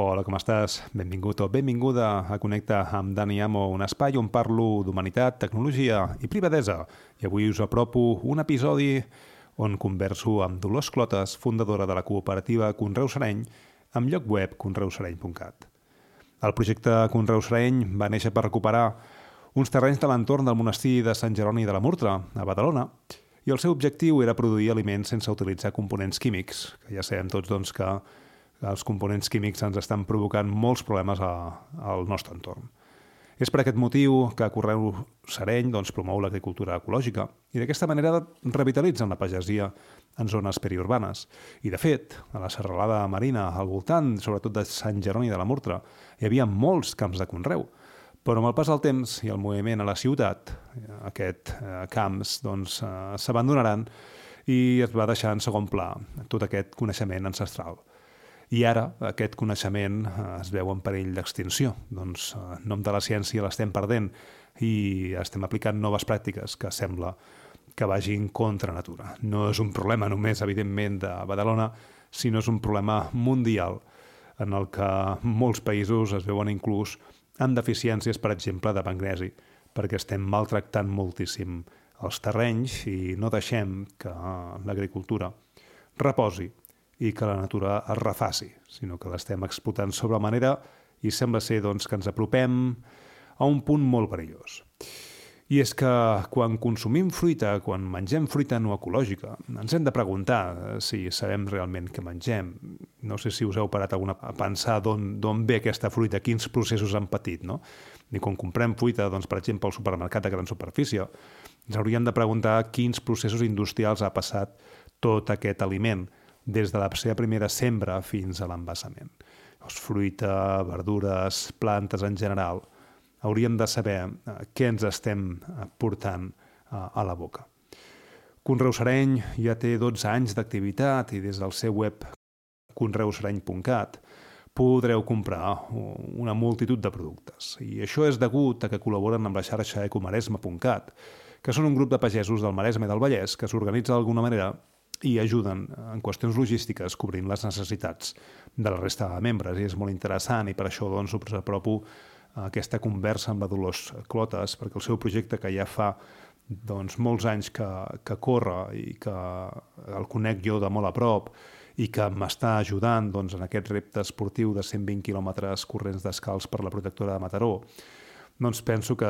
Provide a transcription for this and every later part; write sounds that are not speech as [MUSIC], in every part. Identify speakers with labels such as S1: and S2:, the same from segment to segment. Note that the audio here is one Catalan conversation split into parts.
S1: Hola, com estàs? Benvingut o benvinguda a Connecta amb Dani Amo, un espai on parlo d'humanitat, tecnologia i privadesa. I avui us apropo un episodi on converso amb Dolors Clotes, fundadora de la cooperativa Conreu Sereny, amb lloc web conreusereny.cat. El projecte Conreu Sereny va néixer per recuperar uns terrenys de l'entorn del monestir de Sant Jeroni de la Murtra, a Badalona, i el seu objectiu era produir aliments sense utilitzar components químics, que ja sabem tots doncs, que els components químics ens estan provocant molts problemes a, al nostre entorn. És per aquest motiu que Correu Sereny doncs, promou l'agricultura ecològica i d'aquesta manera revitalitzen la pagesia en zones periurbanes. I, de fet, a la serralada marina, al voltant, sobretot de Sant Jeroni de la Murtra, hi havia molts camps de conreu, però amb el pas del temps i el moviment a la ciutat, aquests eh, camps doncs, eh, s'abandonaran i es va deixar en segon pla tot aquest coneixement ancestral. I ara aquest coneixement eh, es veu en perill d'extinció. Doncs, eh, en nom de la ciència l'estem perdent i estem aplicant noves pràctiques que sembla que vagin contra natura. No és un problema només, evidentment, de Badalona, sinó és un problema mundial en el que molts països es veuen inclús amb deficiències, per exemple, de magnesi, perquè estem maltractant moltíssim els terrenys i no deixem que l'agricultura reposi i que la natura es refaci, sinó que l'estem explotant sobre manera i sembla ser doncs, que ens apropem a un punt molt perillós. I és que quan consumim fruita, quan mengem fruita no ecològica, ens hem de preguntar si sabem realment què mengem. No sé si us heu parat alguna a pensar d'on ve aquesta fruita, quins processos han patit, no? I quan comprem fruita, doncs, per exemple, al supermercat de gran superfície, ens hauríem de preguntar quins processos industrials ha passat tot aquest aliment, des de la seva primera sembra fins a l'envasament. Fruita, verdures, plantes en general, hauríem de saber eh, què ens estem eh, portant eh, a la boca. Conreu Sereny ja té 12 anys d'activitat i des del seu web conreusereny.cat podreu comprar una multitud de productes. I això és degut a que col·laboren amb la xarxa ecomaresme.cat, que són un grup de pagesos del Maresme i del Vallès que s'organitza d'alguna manera i ajuden en qüestions logístiques cobrint les necessitats de la resta de membres. I és molt interessant i per això doncs, us apropo aquesta conversa amb la Dolors Clotes perquè el seu projecte que ja fa doncs, molts anys que, que corre i que el conec jo de molt a prop i que m'està ajudant doncs, en aquest repte esportiu de 120 quilòmetres corrents descalç per la protectora de Mataró, doncs penso que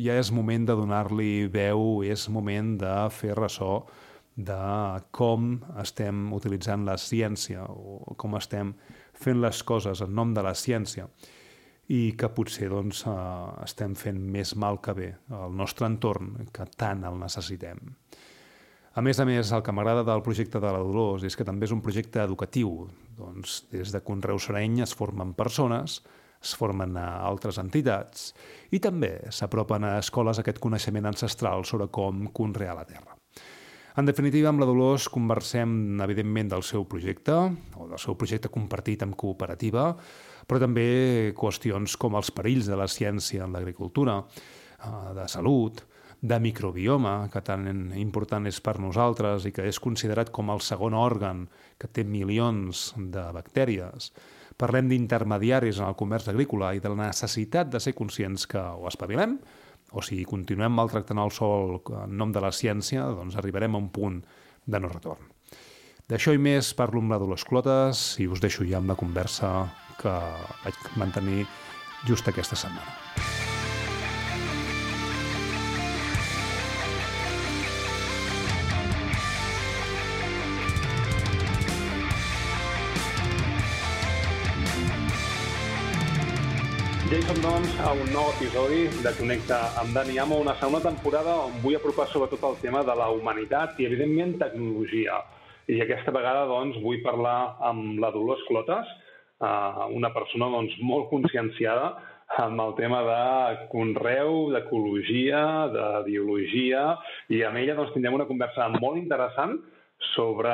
S1: ja és moment de donar-li veu, és moment de fer ressò de com estem utilitzant la ciència o com estem fent les coses en nom de la ciència i que potser doncs, eh, estem fent més mal que bé al nostre entorn, que tant el necessitem. A més a més, el que m'agrada del projecte de la Dolors és que també és un projecte educatiu. Doncs, des de Conreu Sereny es formen persones, es formen a altres entitats i també s'apropen a escoles aquest coneixement ancestral sobre com conrear la terra. En definitiva, amb la Dolors conversem, evidentment, del seu projecte, o del seu projecte compartit amb cooperativa, però també qüestions com els perills de la ciència en l'agricultura, eh, de salut, de microbioma, que tan important és per nosaltres i que és considerat com el segon òrgan que té milions de bactèries. Parlem d'intermediaris en el comerç agrícola i de la necessitat de ser conscients que o espavilem o si continuem maltractant el sol en nom de la ciència, doncs arribarem a un punt de no retorn. D'això i més parlo amb la Dolors Clotes i us deixo ja amb la conversa que vaig mantenir just aquesta setmana. Ja hi som, doncs, a un nou episodi de Connecta amb Dani Amo, una segona temporada on vull apropar sobretot el tema de la humanitat i, evidentment, tecnologia. I aquesta vegada, doncs, vull parlar amb la Dolors Clotes, eh, una persona, doncs, molt conscienciada amb el tema de conreu, d'ecologia, de biologia, i amb ella, doncs, tindrem una conversa molt interessant sobre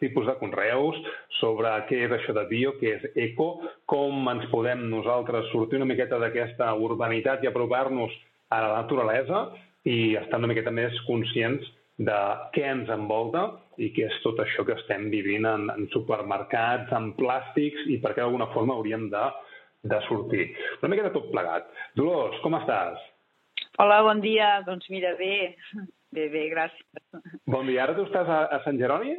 S1: tipus de conreus, sobre què és això de bio, què és eco, com ens podem nosaltres sortir una miqueta d'aquesta urbanitat i apropar-nos a la naturalesa i estar una miqueta més conscients de què ens envolta
S2: i que és tot això que estem vivint en, en supermercats, en plàstics i perquè d'alguna forma hauríem de, de sortir. Una de tot plegat. Dolors, com estàs?
S3: Hola, bon dia. Doncs mira, bé, bé, bé, gràcies.
S2: Bon dia. Ara tu estàs a, a Sant Jeroni?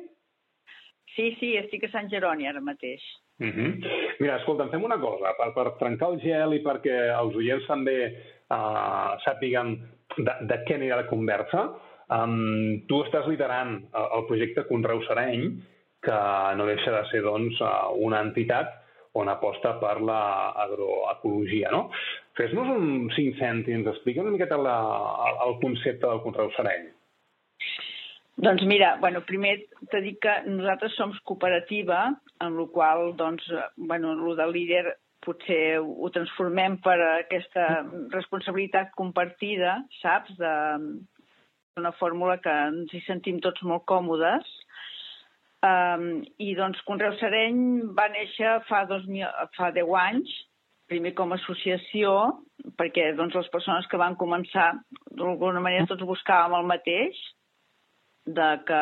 S3: Sí, sí, estic a Sant Jeroni ara mateix.
S2: Uh mhm. -huh. Mira, escolta, fem una cosa, per, per trencar el gel i perquè els oients també uh, sàpiguen de, de què anirà la conversa, um, tu estàs liderant el, el projecte Conreu Sereny, que no deixa de ser doncs, una entitat on aposta per l'agroecologia. No? Fes-nos un cinc cèntims, explica una miqueta la, el, el concepte del Conreu Sereny.
S3: Doncs mira, bueno, primer t'he dit que nosaltres som cooperativa, en la qual, doncs, bueno, el de líder potser ho transformem per aquesta responsabilitat compartida, saps? De, una fórmula que ens hi sentim tots molt còmodes. Um, I doncs Conreu Sereny va néixer fa, 2000, fa 10 anys, primer com a associació, perquè doncs, les persones que van començar d'alguna manera tots buscàvem el mateix, de que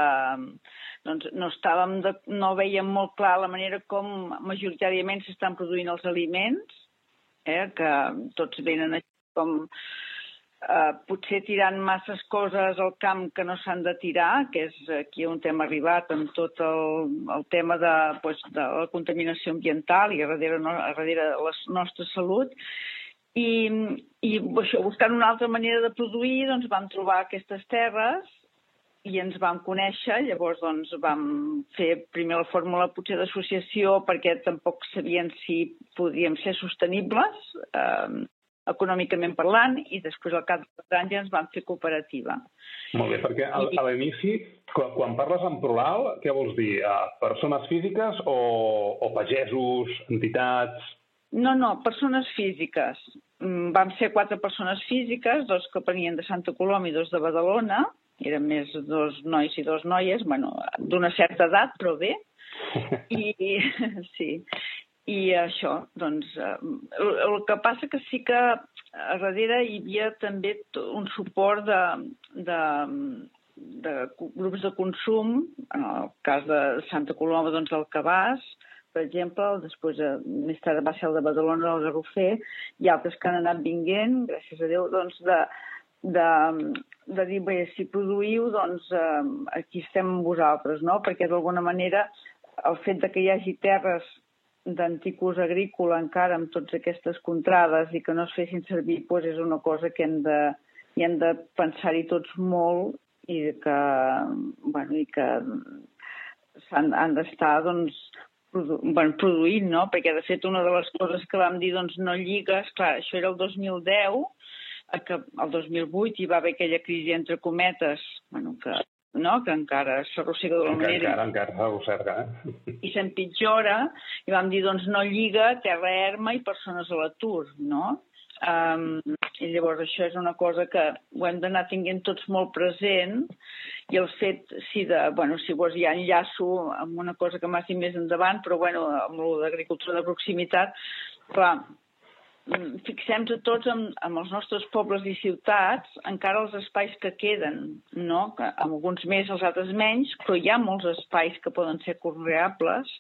S3: doncs, no, estàvem de, no veiem molt clar la manera com majoritàriament s'estan produint els aliments, eh, que tots venen així com eh, potser tirant masses coses al camp que no s'han de tirar, que és aquí on hem arribat amb tot el, el tema de, pues, de la contaminació ambiental i a darrere, no, a darrere la nostra salut, i, i això, buscant una altra manera de produir, doncs vam trobar aquestes terres i ens vam conèixer, llavors doncs vam fer primer la fórmula potser d'associació perquè tampoc sabien si podíem ser sostenibles. Eh, econòmicament parlant i després al cap de anys ja ens vam fer cooperativa.
S2: Molt bé, perquè a, a l'inici, quan, quan parles en plural, què vols dir? Uh, persones físiques o, o pagesos, entitats?
S3: No, no, persones físiques. Mm, vam ser quatre persones físiques, dos que venien de Santa Coloma i dos de Badalona, eren més dos nois i dos noies, bueno, d'una certa edat, però bé. [LAUGHS] I, [LAUGHS] sí, i això, doncs, eh, el, el que passa que sí que a darrere hi havia també un suport de, de, de grups de consum, en el cas de Santa Coloma, doncs el Cabàs, per exemple, després eh, més tard va ser el de Badalona, el Garrofer, i altres que han anat vinguent, gràcies a Déu, doncs de, de, de dir, bé, si produïu, doncs eh, aquí estem vosaltres, no? Perquè d'alguna manera el fet de que hi hagi terres d'antic agrícola encara amb totes aquestes contrades i que no es fessin servir doncs és una cosa que hem de, hi hem de pensar-hi tots molt i que, bueno, i que han, han d'estar doncs, produ bueno, produint, no? Perquè, de fet, una de les coses que vam dir, doncs, no lligues, clar, això era el 2010, que el 2008 hi va haver aquella crisi entre cometes, bueno, que, no? que encara s'arrossega d'una manera...
S2: Encara, encara s'arrossega, eh?
S3: I s'empitjora, i vam dir, doncs, no lliga terra erma i persones a l'atur, no? Um, I llavors això és una cosa que ho hem d'anar tinguent tots molt present i el fet, si, de, bueno, si vols ja enllaço amb una cosa que m'has dit més endavant, però bueno, amb l'agricultura de proximitat, clar, fixem-nos tots en, en els nostres pobles i ciutats, encara els espais que queden, no? que alguns més, els altres menys, però hi ha molts espais que poden ser conreables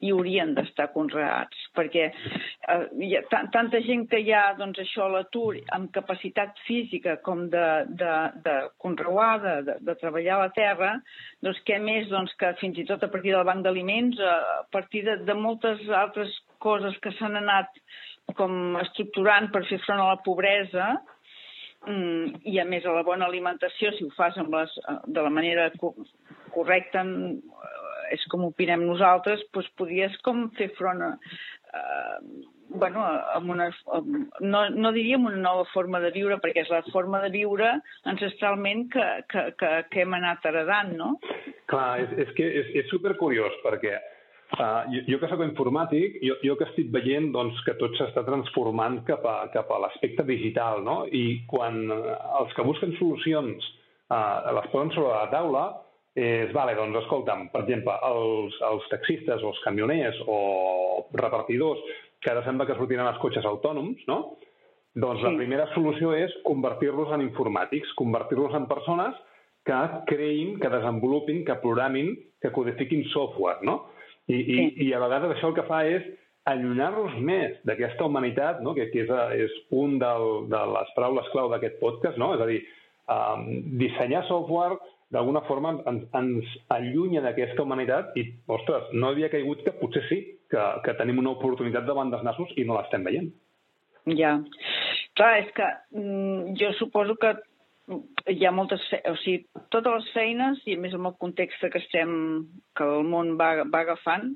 S3: i haurien d'estar conreats, perquè eh, hi ha tanta gent que hi ha doncs, això a l'atur amb capacitat física com de, de, de conreuar, de, de, de treballar la terra, doncs què més doncs, que fins i tot a partir del banc d'aliments, a partir de, de moltes altres coses que s'han anat com estructurant per fer front a la pobresa mm, i a més a la bona alimentació, si ho fas amb les, de la manera correcta, eh, és com opinem nosaltres, doncs podies com fer front a, eh, bueno, amb una, amb, no, no diríem una nova forma de viure, perquè és la forma de viure ancestralment que, que, que, que hem anat heredant, no?
S2: Clar, és, és que és, és supercuriós, perquè Uh, jo, jo que sóc informàtic, jo, jo que estic veient doncs, que tot s'està transformant cap a, cap a l'aspecte digital, no? I quan els que busquen solucions uh, les posen sobre la taula, és, vale, doncs escolta'm, per exemple, els, els taxistes o els camioners o repartidors que ara sembla que sortiran els cotxes autònoms, no? Doncs sí. la primera solució és convertir-los en informàtics, convertir-los en persones que creïn, que desenvolupin, que programin, que codifiquin software, no? I, i, sí. i a vegades això el que fa és allunyar-nos més d'aquesta humanitat, no? que, que és, és un del, de les paraules clau d'aquest podcast, no? és a dir, um, dissenyar software d'alguna forma ens, ens allunya d'aquesta humanitat i, ostres, no havia caigut que potser sí, que, que tenim una oportunitat davant dels nassos i no l'estem veient.
S3: Ja. Clar, és que mm, jo suposo que hi ha moltes... O sigui, totes les feines, i a més amb el context que estem, que el món va, va agafant,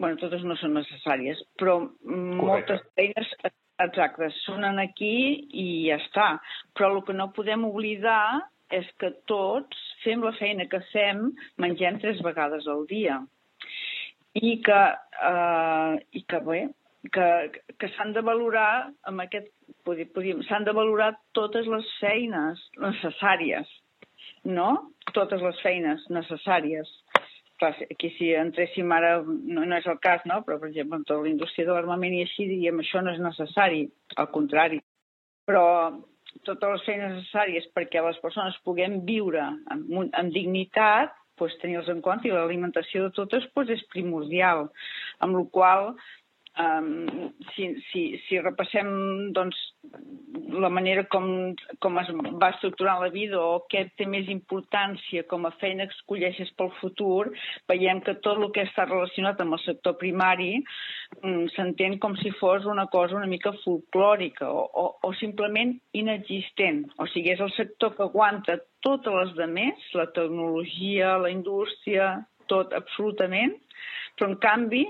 S3: bueno, totes no són necessàries, però Correcte. moltes feines exactes sonen aquí i ja està. Però el que no podem oblidar és que tots fem la feina que fem, mengem tres vegades al dia. I que, eh, i que bé, que, que s'han de valorar amb aquest, s'han de valorar totes les feines necessàries, no? Totes les feines necessàries. Clar, aquí si entréssim ara, no, no és el cas, no? però per exemple, en tota la indústria de l'armament i així diríem això no és necessari, al contrari. Però totes les feines necessàries perquè les persones puguem viure amb, amb dignitat, doncs, tenir-los en compte i l'alimentació de totes doncs, és primordial. Amb la qual Um, si, si, si repassem doncs, la manera com, com es va estructurar la vida o què té més importància com a feina que escolleixes pel futur, veiem que tot el que està relacionat amb el sector primari um, s'entén com si fos una cosa una mica folclòrica o, o, o simplement inexistent. O sigui, és el sector que aguanta totes les de més, la tecnologia, la indústria, tot absolutament, però en canvi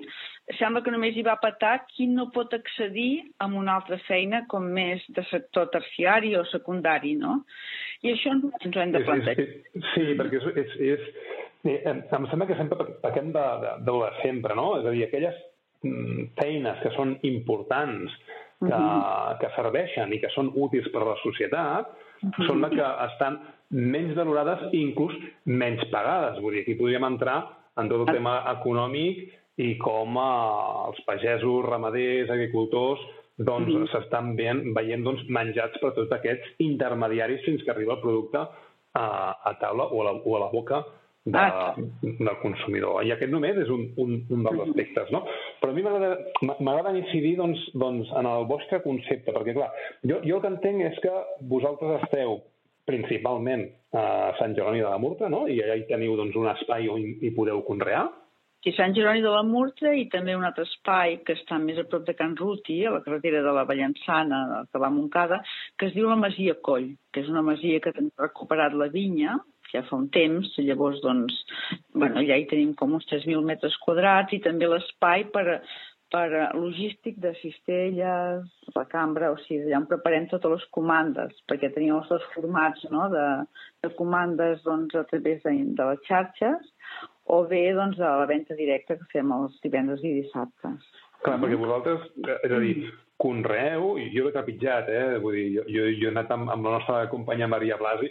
S3: sembla que només hi va patar qui no pot accedir a una altra feina com més de sector terciari o secundari, no? I això ens ho hem de plantejar.
S2: Sí, perquè és, és, és, eh, em sembla que sempre pequem de, de, de, de sempre, no? És a dir, aquelles mm, feines que són importants, que, uh -huh. que serveixen i que són útils per a la societat, uh -huh. són les que estan menys valorades i inclús menys pagades. Vull dir, aquí podríem entrar en tot el tema econòmic i com eh, els pagesos, ramaders, agricultors doncs mm -hmm. s'estan veient, veient doncs, menjats per tots aquests intermediaris fins que arriba el producte a, a taula o a la, o a la boca de, ah. del consumidor. I aquest només és un, un, un dels aspectes, no? Però a mi m'agrada incidir doncs, doncs, en el vostre concepte, perquè, clar, jo, jo el que entenc és que vosaltres esteu principalment a Sant Jeroni de la Murta, no? i allà hi teniu doncs, un espai on hi podeu conrear,
S3: Sí, Sant Jeroni de la Murtra i també un altre espai que està més a prop de Can Ruti, a la carretera de la Vallençana, que va a Montcada, que es diu la Masia Coll, que és una masia que tenim recuperat la vinya, ja fa un temps, llavors, doncs, bueno, ja hi tenim com uns 3.000 metres quadrats i també l'espai per, per logístic de cistelles, la cambra, o sigui, allà on preparem totes les comandes, perquè tenim els dos formats no? de, de comandes doncs, a través de, de les xarxes o bé doncs, a la venda directa que fem els divendres i dissabtes.
S2: Clar, perquè vosaltres, és a dir, conreu, i jo l'he capitjat, eh? Vull dir, jo, jo, jo he anat amb, amb la nostra companya Maria Blasi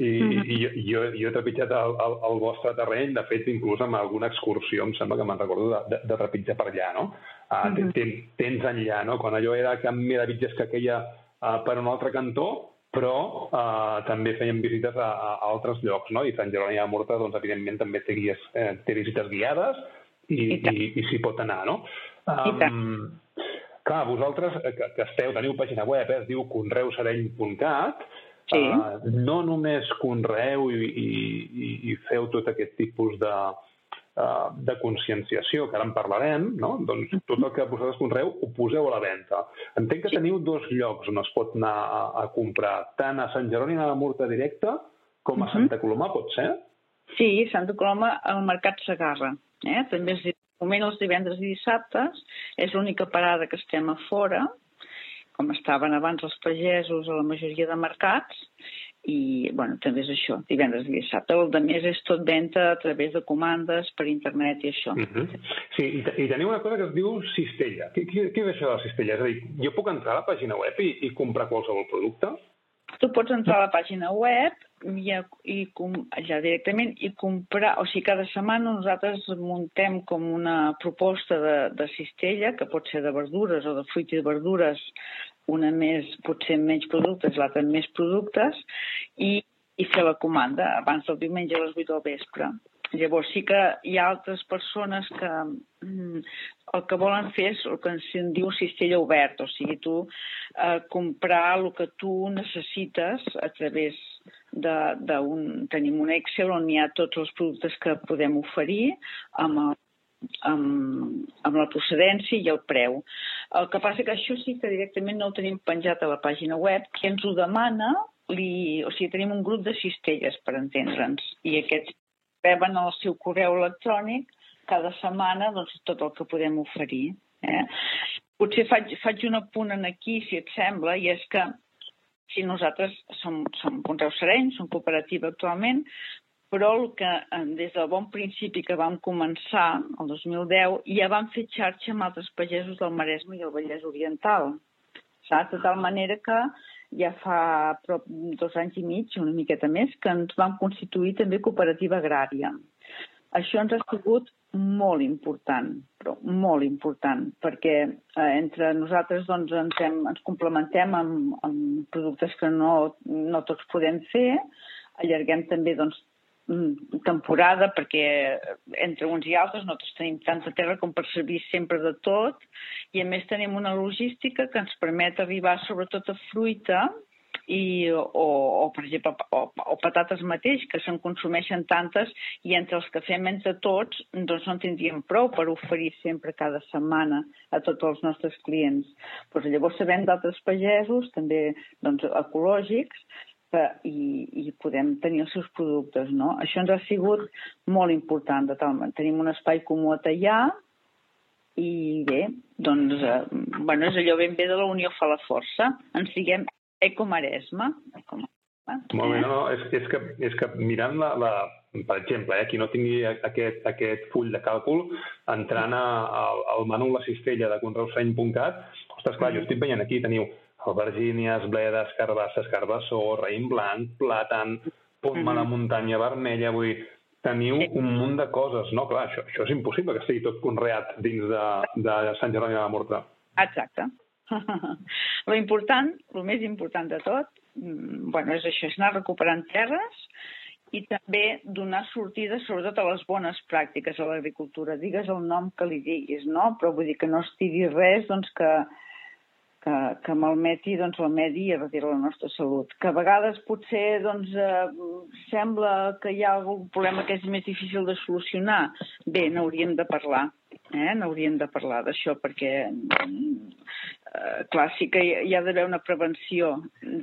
S2: i, mm -hmm. i jo, jo he trepitjat el, el, el vostre terreny, de fet, inclús amb alguna excursió, em sembla que me'n recordo de, de, de trepitjar per allà, no? Uh, mm -hmm. tens, tens enllà, no? Quan allò era Camp Miravitlles que queia uh, per un altre cantó, però eh, també fèiem visites a, a altres llocs, no? I Sant Jeroni de Morta, doncs, evidentment, també té, guies, eh, té visites guiades i, I, i, i s'hi pot anar, no? Um, clar, vosaltres, eh, que, que esteu, teniu pàgina web, eh, es diu conreusereny.cat, sí. uh, no només conreu i, i, i, i feu tot aquest tipus de, Eh, de conscienciació, que ara en parlarem, no? doncs tot el que vosaltres conreu ho poseu a la venda. Entenc que teniu dos llocs on es pot anar a, a comprar, tant a Sant Jeroni de la Murta directa com a Santa Coloma, pot ser?
S3: Sí, Santa Coloma al Mercat Sagarra. Eh? També es moment els divendres i dissabtes, és l'única parada que estem a fora, com estaven abans els pagesos a la majoria de mercats, i bueno, també és això, divendres i dissabte. El de més és tot venda a través de comandes per internet i això. Uh
S2: mhm. -huh. Sí, i, i teniu una cosa que es diu cistella. Què, què, què és això de la cistella? És a dir, jo puc entrar a la pàgina web i, i comprar qualsevol producte?
S3: Tu pots entrar a la pàgina web i, i com, ja directament i comprar, o sigui, cada setmana nosaltres muntem com una proposta de, de cistella, que pot ser de verdures o de fruita i verdures una més, potser menys productes, l'altra més productes, i, i fer la comanda abans del diumenge a les 8 del vespre. Llavors sí que hi ha altres persones que mm, el que volen fer és el que se'n diu cistella obert, o sigui, tu eh, comprar el que tu necessites a través d'un... Tenim un Excel on hi ha tots els productes que podem oferir amb el amb, amb la procedència i el preu. El que passa que això sí que directament no ho tenim penjat a la pàgina web, que ens ho demana, li, o sigui, tenim un grup de cistelles, per entendre'ns, i aquests reben el seu correu electrònic cada setmana doncs, tot el que podem oferir. Eh? Potser faig, faig un apunt en aquí, si et sembla, i és que si nosaltres som, som Conreu Sereny, som cooperativa actualment, però el que des del bon principi que vam començar, el 2010, ja vam fer xarxa amb altres pagesos del Maresme i el Vallès Oriental. Saps? De tal manera que ja fa prop dos anys i mig, una miqueta més, que ens vam constituir també cooperativa agrària. Això ens ha sigut molt important, però molt important, perquè eh, entre nosaltres doncs, ens, hem, ens complementem amb, amb productes que no, no tots podem fer, allarguem també doncs, temporada, perquè entre uns i altres nosaltres tenim tanta terra com per servir sempre de tot, i a més tenim una logística que ens permet arribar sobretot a fruita i, o, o per exemple, o, o patates mateix, que se'n consumeixen tantes i entre els que fem entre tots doncs no tindríem prou per oferir sempre cada setmana a tots els nostres clients. Però llavors sabem d'altres pagesos, també doncs, ecològics, i, i podem tenir els seus productes. No? Això ens ha sigut molt important. De tal, tenim un espai comú a tallar i bé, doncs, eh, bueno, és allò ben bé de la Unió fa la força. Ens diguem Ecomaresma. Ecomaresma.
S2: Molt bé, no, no, és, és, que, és que mirant la, la, per exemple, eh, qui no tingui aquest, aquest full de càlcul, entrant a, a, al menú la cistella de conreuseny.cat, ostres, clar, jo estic veient aquí, teniu albergínies, bledes, carbasses, carbassó, raïm blanc, plàtan, poma mm -hmm. de muntanya vermella, vull dir, teniu un munt de coses, no? Clar, això, això és impossible que estigui tot conreat dins de, de Sant Jeroni de la Morta.
S3: Exacte. [LAUGHS] lo important, el més important de tot, mm, bueno, és això, és anar recuperant terres i també donar sortida sobretot a les bones pràctiques a l'agricultura. Digues el nom que li diguis, no? Però vull dir que no estigui res doncs, que, que, que malmeti doncs, el medi i retira la nostra salut. Que a vegades potser doncs, eh, sembla que hi ha algun problema que és més difícil de solucionar. Bé, n'hauríem de parlar. Eh? N'hauríem de parlar d'això perquè eh, clar, sí que hi ha d'haver una prevenció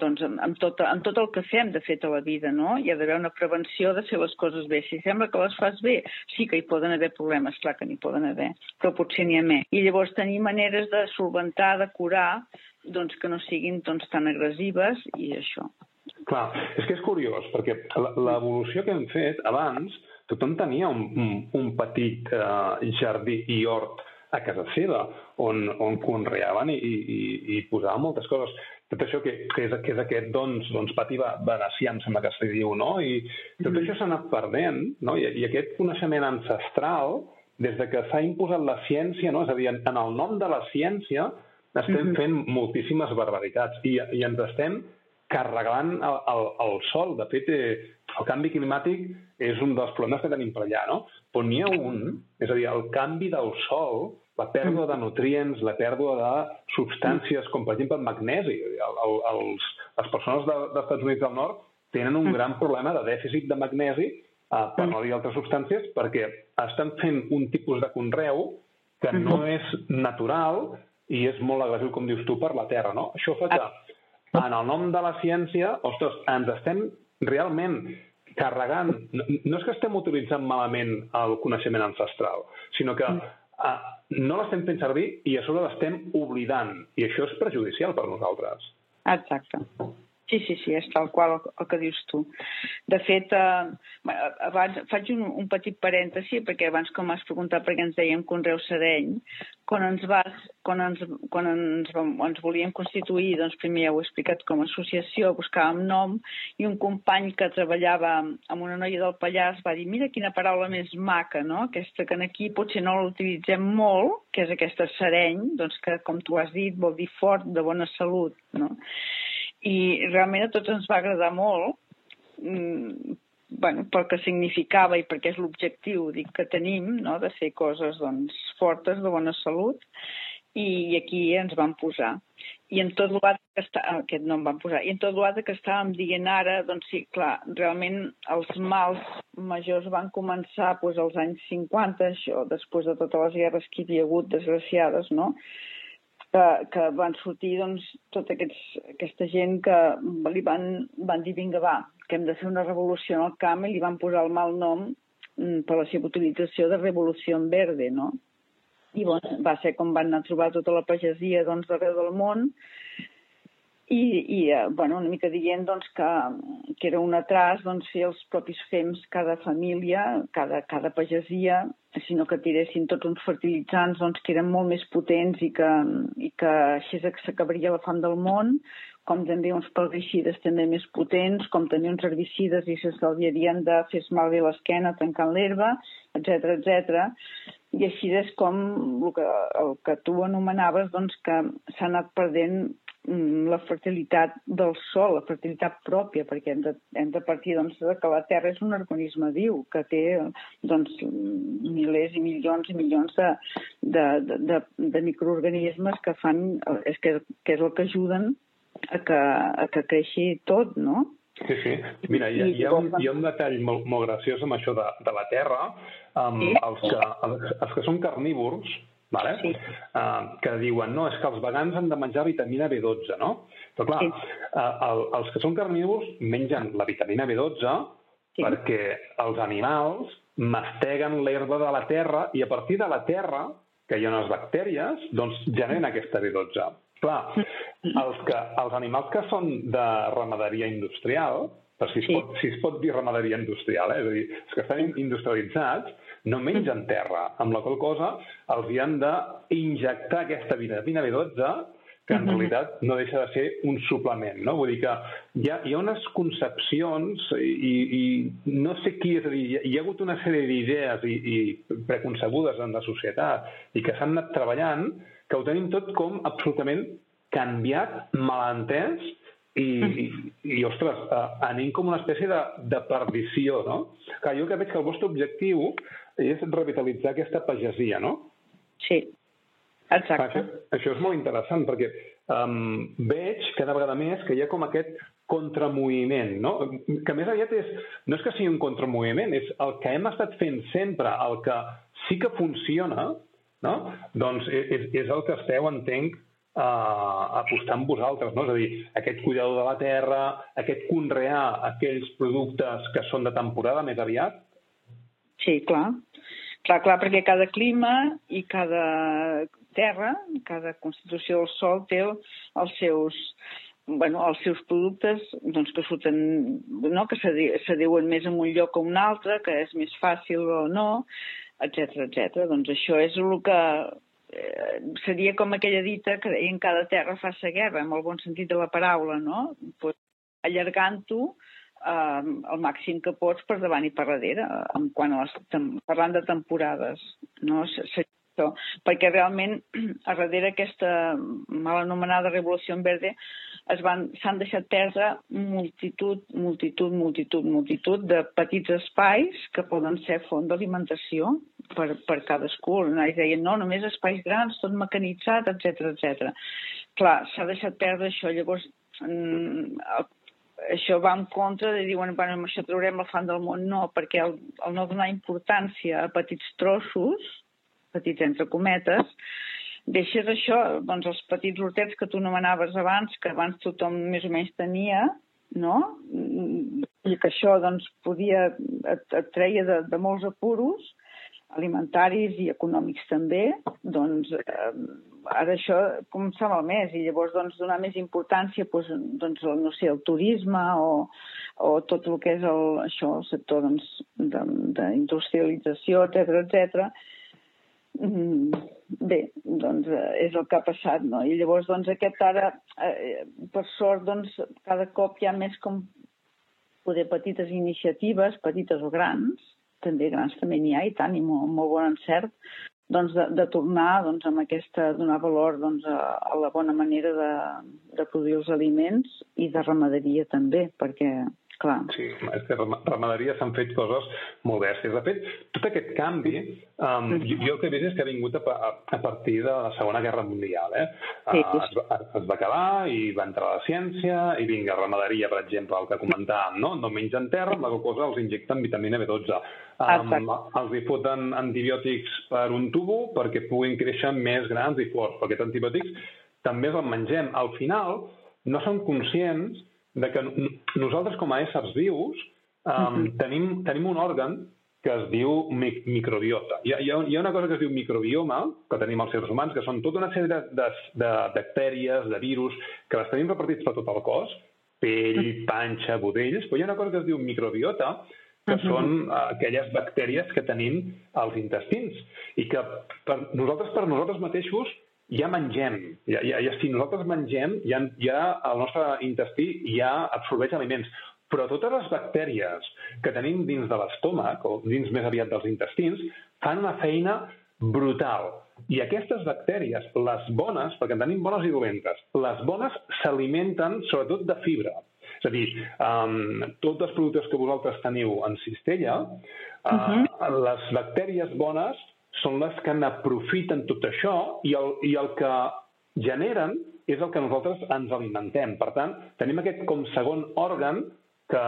S3: doncs, amb, amb, tot, amb tot el que fem, de fet, a la vida, no? Hi ha d'haver una prevenció de fer les coses bé. Si sembla que les fas bé, sí que hi poden haver problemes, clar que n'hi poden haver, però potser n'hi ha més. I llavors tenir maneres de solventar, de curar, doncs que no siguin doncs, tan agressives i això.
S2: Clar, és que és curiós, perquè l'evolució que hem fet abans, tothom tenia un, un, un petit eh, jardí i hort a casa seva, on, on conreaven i, i, i posaven moltes coses. Tot això que, que, és, que és aquest doncs, doncs pati venecià, em sembla que s'hi diu, no? I tot mm. això s'ha anat perdent, no? I, I aquest coneixement ancestral, des de que s'ha imposat la ciència, no? És a dir, en, en el nom de la ciència estem mm -hmm. fent moltíssimes barbaritats i, i ens estem carregant el, el, el sol. De fet, eh, el canvi climàtic és un dels problemes que tenim per allà, no? Però n'hi ha un, és a dir, el canvi del sol, la pèrdua de nutrients, la pèrdua de substàncies, com per exemple el magnesi. El, el, els, les persones de, dels Estats Units del Nord tenen un gran problema de dèficit de magnesi, eh, per no dir altres substàncies, perquè estan fent un tipus de conreu que no és natural i és molt agressiu, com dius tu, per la terra, no? Això fa que, en el nom de la ciència, ostres, ens estem realment carregant... No, no és que estem utilitzant malament el coneixement ancestral, sinó que uh, no l'estem fent servir i a sobre l'estem oblidant. I això és perjudicial per nosaltres.
S3: Exacte. Sí, sí, sí, és tal qual el, el que dius tu. De fet, eh, abans faig un, un petit parèntesi, perquè abans com has preguntat per què ens dèiem Conreu Sereny, quan ens, vas, quan ens, quan ens, ens volíem constituir, doncs primer ja ho he explicat com a associació, buscàvem nom, i un company que treballava amb una noia del Pallars va dir mira quina paraula més maca, no? Aquesta que aquí potser no l'utilitzem molt, que és aquesta sereny, doncs que, com tu has dit, vol dir fort, de bona salut, no? i realment a tots ens va agradar molt mm, bueno, pel que significava i perquè és l'objectiu dic que tenim, no? de fer coses doncs, fortes, de bona salut, i aquí ens van posar. I en tot l'altre que està, aquest no em van posar, i en tot l'altre que estàvem dient ara, doncs sí, clar, realment els mals majors van començar doncs, als anys 50, això, després de totes les guerres que hi havia hagut, desgraciades, no?, que, que van sortir doncs, tota aquests, aquesta gent que li van, van dir vinga va, que hem de fer una revolució en el camp i li van posar el mal nom mm, per la seva utilització de revolució en verde, no? i bueno, va ser com van anar a trobar tota la pagesia doncs, d'arreu del món i, i eh, bueno, una mica dient doncs, que, que era un atras doncs, fer els propis fems cada família, cada, cada pagesia, sinó que tiressin tots uns fertilitzants doncs, que eren molt més potents i que, i que així s'acabaria la fam del món, com també uns pelvicides també més potents, com també uns herbicides i s'estalviarien de fer malbé l'esquena tancant l'herba, etc etc. I així és com el que, el que tu anomenaves, doncs, que s'ha anat perdent la fertilitat del sol, la fertilitat pròpia, perquè hem de, hem de partir doncs, de que la Terra és un organisme viu, que té doncs, milers i milions i milions de, de, de, de, de microorganismes que fan, és que, que és el que ajuden a que, a que creixi tot, no?
S2: Sí, sí. Mira, hi ha, hi ha, un, hi ha un detall molt, molt graciós amb això de, de la terra. Um, sí? els, que, els, els que són carnívors, vale? sí. uh, que diuen no, és que els vegans han de menjar vitamina B12, no? Però clar, sí. uh, el, els que són carnívors mengen la vitamina B12 sí. perquè els animals masteguen l'herba de la terra i a partir de la terra, que hi ha unes bactèries, doncs generen aquesta B12. Clar, els, que, els animals que són de ramaderia industrial, per si es, sí. pot, si es pot dir ramaderia industrial, eh? és a dir, els que estan industrialitzats no mengen terra, amb la qual cosa els hi han d'injectar aquesta vitamina B12 que en -huh. realitat no deixa de ser un suplement, no? Vull dir que hi ha, hi ha unes concepcions i, i no sé qui, és a dir, hi ha hagut una sèrie d'idees i, i preconcebudes en la societat i que s'han anat treballant que ho tenim tot com absolutament canviat, malentès, i, i, i ostres, uh, anem com una espècie de, de perdició, no? Clar, jo que veig que el vostre objectiu és revitalitzar aquesta pagesia, no?
S3: Sí, exacte.
S2: Això, això és molt interessant, perquè um, veig cada vegada més que hi ha com aquest contramoviment, no? Que més aviat és, no és que sigui un contramoviment, és el que hem estat fent sempre, el que sí que funciona, no? Doncs és, és el que esteu, entenc, uh, apostant vosaltres, no? És a dir, aquest cuidador de la terra, aquest conrear aquells productes que són de temporada més aviat?
S3: Sí, clar. Clar, clar, perquè cada clima i cada terra, cada constitució del sol té els seus bueno, els seus productes doncs, que surten, no, que se diuen més en un lloc o un altre, que és més fàcil o no, etc etc. Doncs això és el que eh, seria com aquella dita que en cada terra fa sa guerra, en el bon sentit de la paraula, no? Pues, allargant-ho eh, el màxim que pots per davant i per darrere, en quan a les, parlant de temporades, no? Això, perquè realment [CLEARS THROAT] a darrere aquesta mal anomenada revolució en verde s'han deixat perdre multitud, multitud, multitud, multitud de petits espais que poden ser font d'alimentació per, per cadascú. Ells deien, no, només espais grans, tot mecanitzat, etc etc. Clar, s'ha deixat perdre això. Llavors, mm, això va en contra de dir, bueno, bueno, amb això traurem el fan del món. No, perquè el, el no donar importància a petits trossos, petits entre cometes, deixes això, doncs els petits hortets que tu nomenaves abans, que abans tothom més o menys tenia, no? I que això doncs, podia, et, et treia de, de molts apuros, alimentaris i econòmics també, doncs eh, ara això començava al mes i llavors doncs, donar més importància doncs, doncs, no sé, el turisme o, o tot el que és el, això, el sector doncs, d'industrialització, etc etc Mm, bé, doncs eh, és el que ha passat, no? I llavors, doncs, aquest ara, eh, per sort, doncs, cada cop hi ha més com poder petites iniciatives, petites o grans, també grans també n'hi ha i tant, i molt, molt bon encert, doncs de, de tornar doncs, amb aquesta, donar valor doncs, a, a la bona manera de, de produir els aliments i de ramaderia també, perquè Clar.
S2: Sí, és que ramaderia s'han fet coses molt bèsties. De fet, tot aquest canvi, um, jo, jo el que he vist és que ha vingut a, a, a partir de la Segona Guerra Mundial. Eh?
S3: Sí.
S2: Uh, es, va, es va acabar i va entrar la ciència, i vinga, ramaderia, per exemple, el que comentàvem, no? No mengen terra, amb la cosa els injecten vitamina B12. Um, els hi foten antibiòtics per un tubo perquè puguin créixer més grans i forts, perquè aquests antibiòtics també els mengem. Al final, no som conscients de que nosaltres com a éssers vius um, uh -huh. tenim, tenim un òrgan que es diu mic microbiota. Hi ha, hi, ha, una cosa que es diu microbioma, que tenim els seres humans, que són tota una sèrie de, de, de bactèries, de virus, que les tenim repartits per tot el cos, pell, panxa, budells, però hi ha una cosa que es diu microbiota, que uh -huh. són uh, aquelles bactèries que tenim als intestins i que per nosaltres, per nosaltres mateixos, ja mengem. Ja, ja, ja, si nosaltres mengem, ja, ja el nostre intestí ja absorbeix aliments. Però totes les bactèries que tenim dins de l'estómac, o dins més aviat dels intestins, fan una feina brutal. I aquestes bactèries, les bones, perquè en tenim bones i dolentes, les bones s'alimenten sobretot de fibra. És a dir, um, tots els productes que vosaltres teniu en cistella, uh, uh -huh. les bactèries bones són les que n'aprofiten tot això i el, i el que generen és el que nosaltres ens alimentem. Per tant, tenim aquest com segon òrgan que,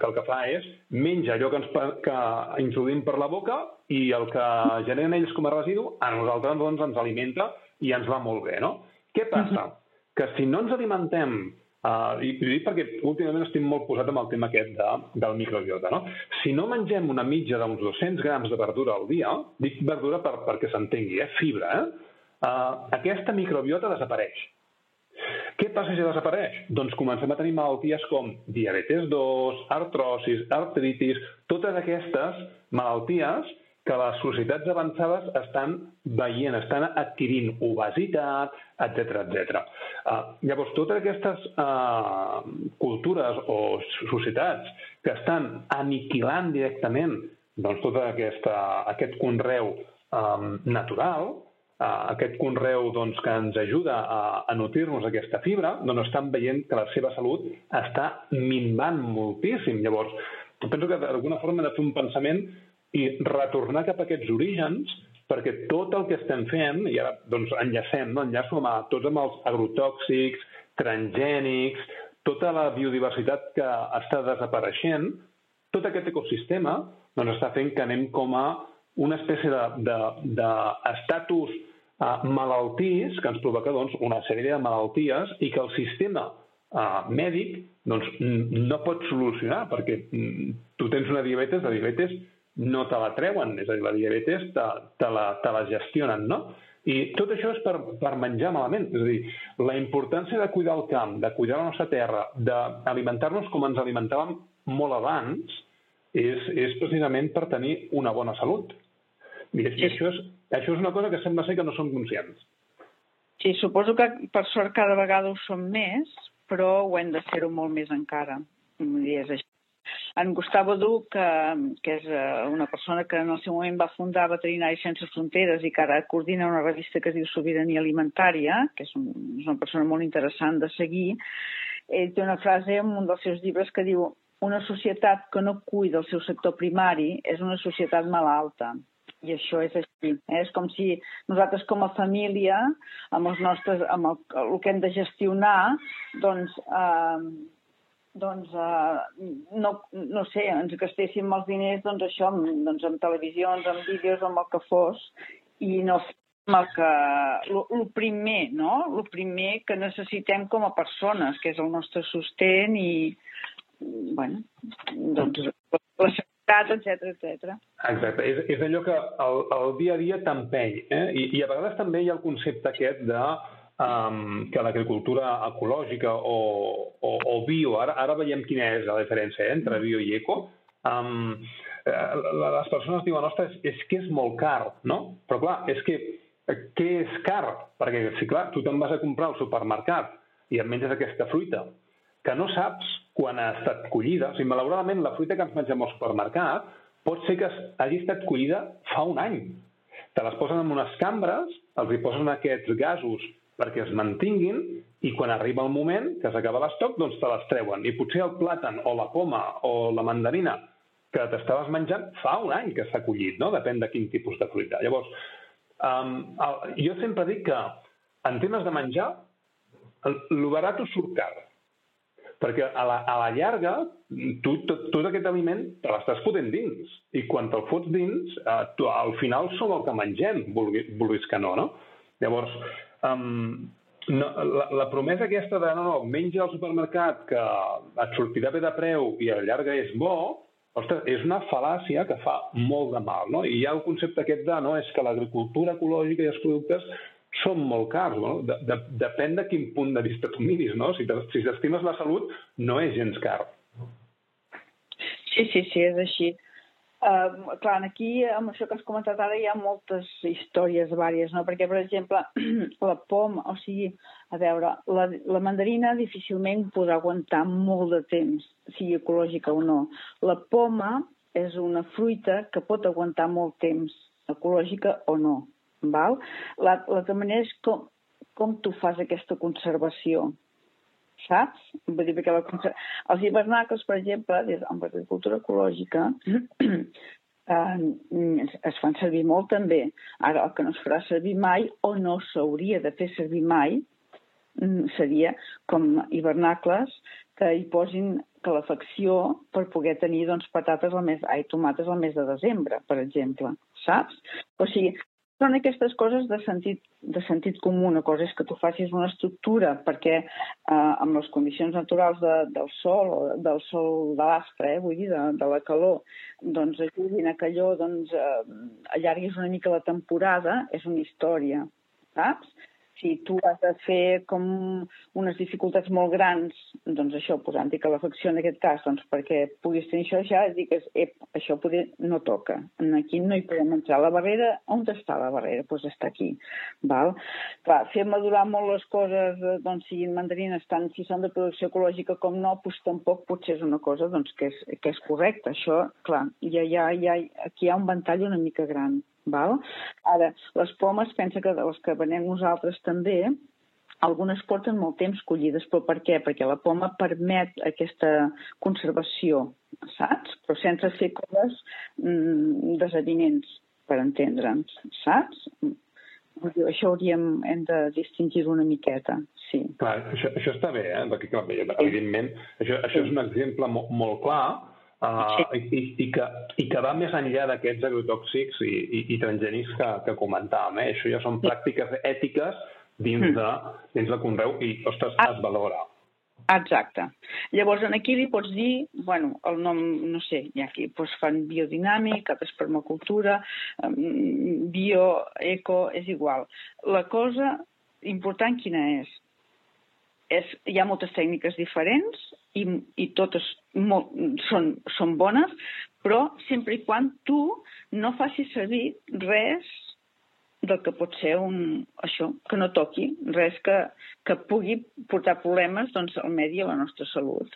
S2: que el que fa és menja allò que, ens, que introduïm per la boca i el que generen ells com a residu a nosaltres doncs, ens alimenta i ens va molt bé, no? Què passa? -huh. Que si no ens alimentem Uh, I ho dic perquè últimament estic molt posat amb el tema aquest de, del microbiota. No? Si no mengem una mitja d'uns 200 grams de verdura al dia, dic verdura per, perquè s'entengui, eh? fibra, eh? Uh, aquesta microbiota desapareix. Què passa si desapareix? Doncs comencem a tenir malalties com diabetes 2, artrosis, artritis, totes aquestes malalties que les societats avançades estan veient, estan adquirint obesitat, etc etc. Uh, llavors, totes aquestes uh, cultures o societats que estan aniquilant directament doncs, tot aquesta, aquest conreu um, natural, uh, aquest conreu doncs, que ens ajuda a, a nutrir-nos aquesta fibra, doncs estan veient que la seva salut està minvant moltíssim. Llavors, penso que d'alguna forma hem de fer un pensament i retornar cap a aquests orígens perquè tot el que estem fent, i ara doncs, enllacem, no? enllaço amb, tots amb els agrotòxics, transgènics, tota la biodiversitat que està desapareixent, tot aquest ecosistema doncs, està fent que anem com a una espècie d'estatus de, de, de uh, malaltís que ens provoca doncs, una sèrie de malalties i que el sistema uh, mèdic doncs, no pot solucionar, perquè mm, tu tens una diabetes, la diabetes no te la treuen, és a dir, la diabetes te, te, la, te la gestionen, no? I tot això és per, per menjar malament. És a dir, la importància de cuidar el camp, de cuidar la nostra terra, d'alimentar-nos com ens alimentàvem molt abans, és, és precisament per tenir una bona salut. I sí. això, és, això és una cosa que sembla ser que no som conscients.
S3: Sí, suposo que per sort cada vegada ho som més, però ho hem de ser-ho molt més encara. I és així. En Gustavo Duc, que, que és eh, una persona que en el seu moment va fundar Veterinaris Sense Fronteres i que ara coordina una revista que es diu Sobirania Alimentària, que és, un, és una persona molt interessant de seguir, ell té una frase en un dels seus llibres que diu una societat que no cuida el seu sector primari és una societat malalta. I això és així. Eh? És com si nosaltres com a família, amb, els nostres, amb el, el que hem de gestionar, doncs eh, doncs, eh, no, no sé, ens gastéssim els diners doncs, això, doncs, en televisions, en vídeos, amb el que fos, i no el que... El primer, no? El primer que necessitem com a persones, que és el nostre sostén i, bueno, doncs, la seguretat, etc etc.
S2: Exacte, és, és allò que el, el dia a dia t'empeny, eh? I, I a vegades també hi ha el concepte aquest de um, que l'agricultura ecològica o, o, o bio, ara, ara veiem quina és la diferència eh, entre bio i eco, um, les persones diuen, ostres, és que és molt car, no? Però clar, és que eh, què és car? Perquè, si clar, tu te'n vas a comprar al supermercat i et menges aquesta fruita que no saps quan ha estat collida. O sigui, malauradament, la fruita que ens mengem al supermercat pot ser que hagi estat collida fa un any. Te les posen en unes cambres, els hi posen aquests gasos perquè es mantinguin i quan arriba el moment que s'acaba l'estoc, doncs te les treuen. I potser el plàtan o la poma o la mandarina que t'estaves menjant fa un any que s'ha collit, no? Depèn de quin tipus de fruita. Llavors, um, el, jo sempre dic que en temes de menjar, el, el barat surt car. Perquè a la, a la llarga, tu, tot, tot aquest aliment te l'estàs fotent dins. I quan te'l fots dins, eh, tu, al final som el que mengem, vulguis que no, no? Llavors, um, no, la, la promesa aquesta de no, no, menja al supermercat que et sortirà bé de preu i a la llarga és bo, ostres, és una fal·làcia que fa molt de mal, no? I hi ha el concepte aquest de, no, és que l'agricultura ecològica i els productes són molt cars, no? De, de, depèn de quin punt de vista tu miris, no? Si t'estimes la salut, no és gens car.
S3: Sí, sí, sí, és així. Uh, clar, aquí, amb això que has comentat ara, hi ha moltes històries vàries, no? Perquè, per exemple, [CLEARS THROAT] la pom, o sigui, a veure, la, la mandarina difícilment podrà aguantar molt de temps, sigui ecològica o no. La poma és una fruita que pot aguantar molt temps, ecològica o no, val? L'altra manera és com, com tu fas aquesta conservació saps? Vull dir, perquè la, els hivernacles, per exemple, des, amb l'agricultura ecològica, [CLEARS THROAT] eh, es fan servir molt també. Ara, el que no es farà servir mai, o no s'hauria de fer servir mai, mm, seria com hivernacles que hi posin calefacció per poder tenir doncs, patates al mes, ai, tomates al mes de desembre, per exemple, saps? O sigui, són aquestes coses de sentit, de sentit comú. Una cosa és que tu facis una estructura perquè eh, amb les condicions naturals de, del sol o del sol de l'astre, eh, vull dir, de, de la calor, doncs ajudin a que allò doncs, eh, allarguis una mica la temporada, és una història, saps? Si tu has de fer com unes dificultats molt grans, doncs això, posant-hi calefacció en aquest cas, doncs perquè puguis tenir això ja, digues, ep, això poder, no toca. Aquí no hi podem entrar. La barrera, on està la barrera? Doncs pues està aquí. Val? Clar, fer madurar molt les coses, eh, doncs siguin mandarines, tant si són de producció ecològica com no, doncs tampoc potser és una cosa doncs, que, és, que és correcta. Això, clar, ja, ja, ja, aquí hi ha un ventall una mica gran. Val? Ara, les pomes, pensa que les que venem nosaltres també, algunes porten molt temps collides, però per què? Perquè la poma permet aquesta conservació, saps? Però sense fer coses mm, desavinents, per entendre'ns, saps? Això hauríem hem de distingir una miqueta, sí.
S2: Clar, això, això està bé, eh? Perquè, clar, evidentment, això, això és un exemple molt, molt clar, Uh, sí. i, i, que, I que va més enllà d'aquests agrotòxics i, i, i transgenis que, que comentàvem. Eh? Això ja són pràctiques ètiques dins, mm. de, dins de Conreu i, ostres, ah. es valora.
S3: Exacte. Llavors, en aquí li pots dir, bueno, el nom, no sé, hi ha aquí doncs fan biodinàmic, altres permacultura, bio, eco, és igual. La cosa important quina és? és hi ha moltes tècniques diferents i, i totes molt, són, són bones, però sempre i quan tu no facis servir res del que pot ser un, això, que no toqui, res que, que pugui portar problemes doncs, al medi i a la nostra salut.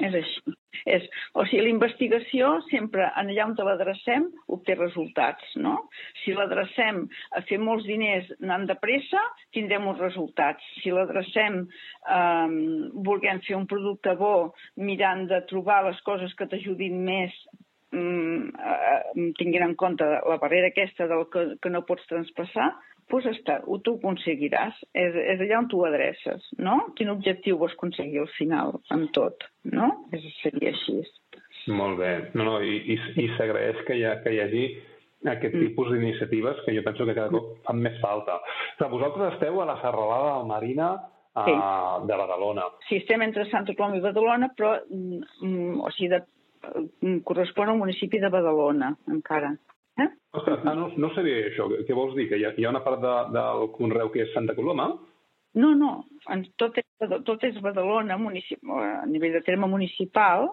S3: És així. És, o sigui, la investigació sempre, en allà on l'adrecem, obté resultats, no? Si l'adrecem a fer molts diners anant de pressa, tindrem uns resultats. Si l'adrecem eh, volguem fer un producte bo, mirant de trobar les coses que t'ajudin més mm, eh, tinguent en compte la barrera aquesta del que, que no pots traspassar, pues està, ho tu aconseguiràs. És, és allà on tu adreces, no? Quin objectiu vols aconseguir al final, amb tot, no? És, seria així.
S2: Molt bé. No, no, i, i, i s'agraeix que, hi ha, que hi hagi aquest mm. tipus d'iniciatives que jo penso que cada cop fan més falta. Però vosaltres esteu a la serralada del Marina a, sí. de Badalona.
S3: Sí, estem entre Santa Coloma i Badalona, però mm, o sigui, de, mm, correspon al municipi de Badalona, encara.
S2: Eh? Ah, no, no sabia això. Què vols dir? Que hi ha, hi ha una part de, del Conreu que és Santa Coloma?
S3: No, no. Tot és, tot és Badalona, a nivell de terme municipal,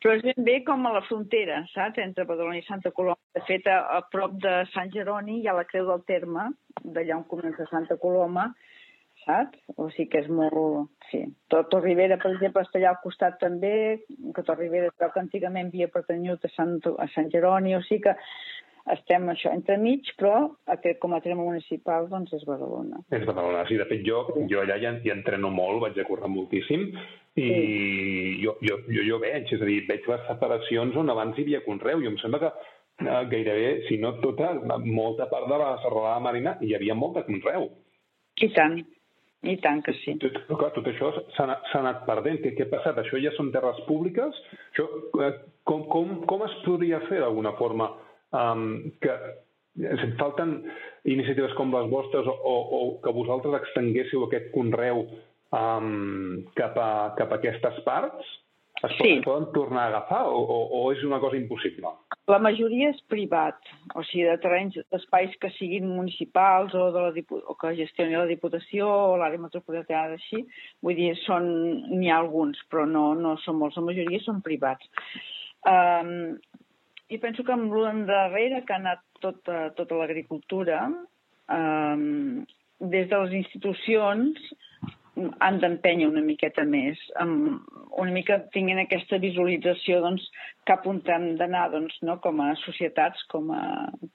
S3: però és ben bé com a la frontera, saps?, entre Badalona i Santa Coloma. De fet, a, a prop de Sant Jeroni hi ha la Creu del Terme, d'allà on comença Santa Coloma, saps? O sigui que és molt... Sí. Tot Rivera, per exemple, està allà al costat també, que Rivera creu que antigament havia pertanyut a Sant, a Sant Jeroni, o sigui que estem això entre mig, però aquest, com a terme municipal doncs és Badalona.
S2: És Badalona, sí. De fet, jo, sí. jo allà ja, ja entreno molt, vaig a córrer moltíssim, i sí. jo, jo, jo, jo veig, és a dir, veig les separacions on abans hi havia conreu, i em sembla que eh, gairebé, si no tota, molta part de la serralada marina hi havia molt de conreu.
S3: I tant, i tant que sí.
S2: Tot, però clar, tot això s'ha anat, anat perdent. Què, què ha passat? Això ja són terres públiques? Això, eh, com, com, com es podria fer d'alguna forma um, que falten iniciatives com les vostres o, o que vosaltres extenguéssiu aquest conreu um, cap, a, cap a aquestes parts? Es, sí. es poden tornar a agafar o, o, o és una cosa impossible?
S3: La majoria és privat, o sigui, de terrenys, d'espais que siguin municipals o, de la, o que gestioni la Diputació o l'àrea metropolitana així. Vull dir, n'hi ha alguns, però no, no són molts. La majoria són privats. Um, I penso que amb l'endarrere que ha anat tota, tota l'agricultura, um, des de les institucions han d'empènyer una miqueta més, amb una mica tinguin aquesta visualització doncs, cap on hem d'anar doncs, no? com a societats, com a,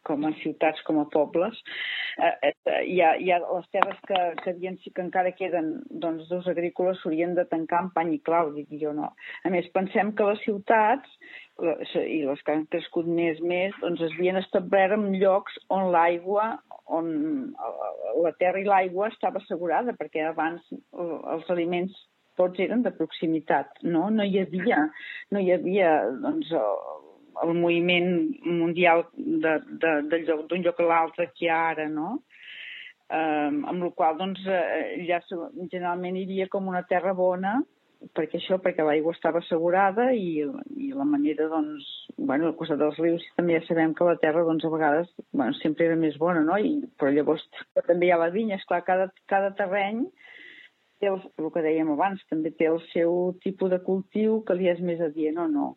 S3: com a ciutats, com a pobles. Eh, eh, hi, ha, hi ha les terres que, que, havien, que encara queden doncs, dos agrícoles s'haurien de tancar amb pany i clau, dic jo no. A més, pensem que les ciutats i les que han crescut més més, doncs es havien establert en llocs on l'aigua on la terra i l'aigua estava assegurada, perquè abans els aliments tots eren de proximitat, no? No hi havia, no hi havia doncs, el moviment mundial d'un lloc, lloc a l'altre que hi ha ara, no? Um, amb la qual doncs, eh, ja generalment hi havia com una terra bona perquè això, perquè l'aigua estava assegurada i, i la manera, doncs, bueno, al costat dels rius també ja sabem que la terra, doncs, a vegades, bueno, sempre era més bona, no? I, però llavors també hi ha la vinya, esclar, cada, cada terreny té el, el que dèiem abans, també té el seu tipus de cultiu que li és més adient o no.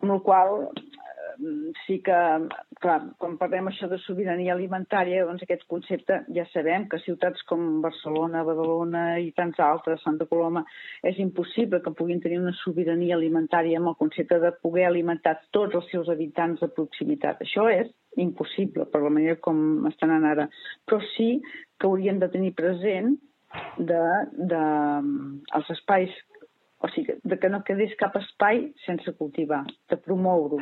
S3: Amb la qual sí que, clar, quan parlem això de sobirania alimentària, doncs aquest concepte ja sabem que ciutats com Barcelona, Badalona i tants altres, Santa Coloma, és impossible que puguin tenir una sobirania alimentària amb el concepte de poder alimentar tots els seus habitants de proximitat. Això és impossible per la manera com estan anant ara. Però sí que haurien de tenir present de, de, els espais o sigui, de que no quedés cap espai sense cultivar, de promoure-ho.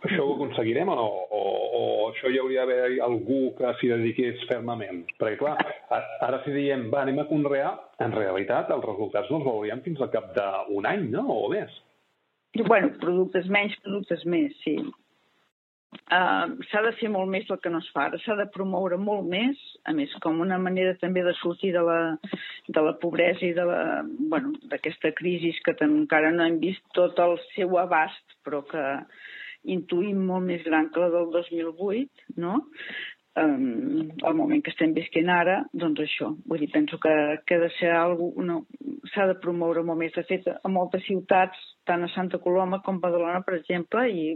S2: Això ho aconseguirem o no? O, o això hi hauria d'haver algú que s'hi dediqués fermament? Perquè, clar, ara si diem, va, anem a conrear, en realitat els resultats no els veuríem fins al cap d'un any, no? O més.
S3: Bueno, productes menys, productes més, sí. Uh, s'ha de fer molt més el que no es fa ara, s'ha de promoure molt més, a més, com una manera també de sortir de la, de la pobresa i de bueno, d'aquesta crisi que encara no hem vist tot el seu abast, però que, intuïm molt més gran que la del 2008, no? Um, el moment que estem visquent ara, doncs això. Vull dir, penso que, que ha de ser algo, no, s'ha de promoure molt més. De fet, a moltes ciutats tant a Santa Coloma com a Badalona, per exemple, i,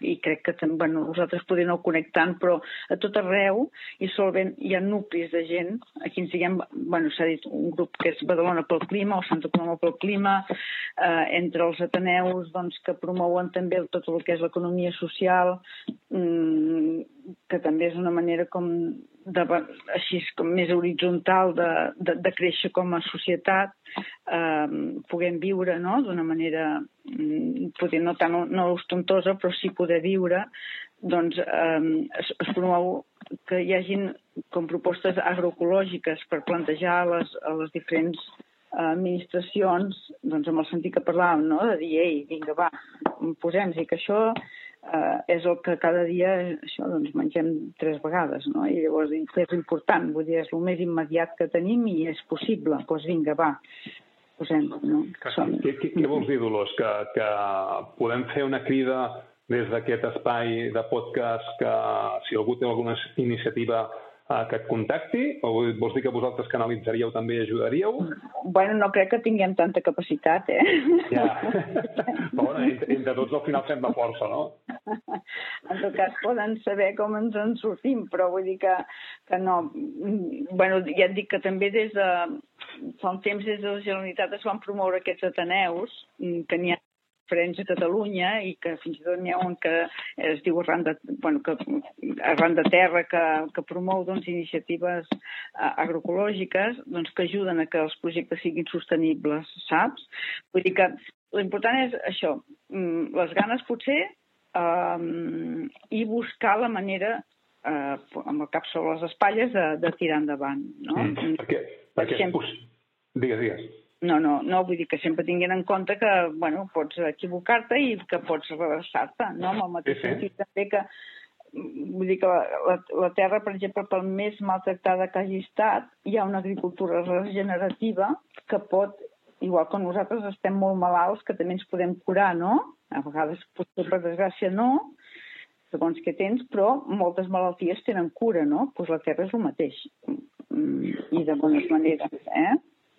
S3: i crec que bueno, nosaltres podem anar connectant, però a tot arreu i solvent hi ha nuclis de gent, aquí ens diguem, bueno, s'ha dit un grup que és Badalona pel clima o Santa Coloma pel clima, eh, entre els Ateneus doncs, que promouen també tot el que és l'economia social, mm, que també és una manera com de, així com més horitzontal de, de, de créixer com a societat, eh, puguem viure no? d'una manera, mm, poder no tan no ostentosa, però sí poder viure, doncs eh, es, es promou que hi hagin com propostes agroecològiques per plantejar a les, a les diferents administracions, doncs amb el sentit que parlàvem, no? de dir, ei, vinga, va, posem-hi que això eh, és el que cada dia això, doncs, mengem tres vegades, no? I llavors és important, vull dir, és el més immediat que tenim i és possible, doncs vinga, va, posem no?
S2: Som... Què, què, què vols dir, Dolors? Que, que podem fer una crida des d'aquest espai de podcast que si algú té alguna iniciativa eh, que et contacti? O vols dir que vosaltres canalitzaríeu també i ajudaríeu?
S3: Bueno, no crec que tinguem tanta capacitat, eh?
S2: Ja. [LAUGHS] Però bueno, entre, entre tots al final fem la força, no? [LAUGHS]
S3: En tot cas, poden saber com ens en sortim, però vull dir que, que no... Bueno, ja et dic que també des de... Fa un temps des de la Generalitat es van promoure aquests ateneus, que n'hi ha diferents a Catalunya i que fins i tot n'hi ha un que es diu arran de, bueno, que, arran de terra que, que promou doncs, iniciatives uh, agroecològiques doncs, que ajuden a que els projectes siguin sostenibles, saps? Vull dir que l'important és això, mm, les ganes potser um, i buscar la manera eh, amb el cap sobre les espatlles de, de tirar endavant. No? Mm,
S2: perquè, perquè sempre... és Digues, digues.
S3: No, no, no, vull dir que sempre tinguin en compte que, bueno, pots equivocar-te i que pots redreçar-te, no? Amb el mateix sí, sí. sentit també que vull dir que la, la, la terra, per exemple, pel més maltractada que hagi estat, hi ha una agricultura regenerativa que pot, igual que nosaltres estem molt malalts, que també ens podem curar, no? A vegades, potser per desgràcia, no, segons què tens, però moltes malalties tenen cura, no? Doncs pues la terra és el mateix. Mm, I de bones maneres, eh?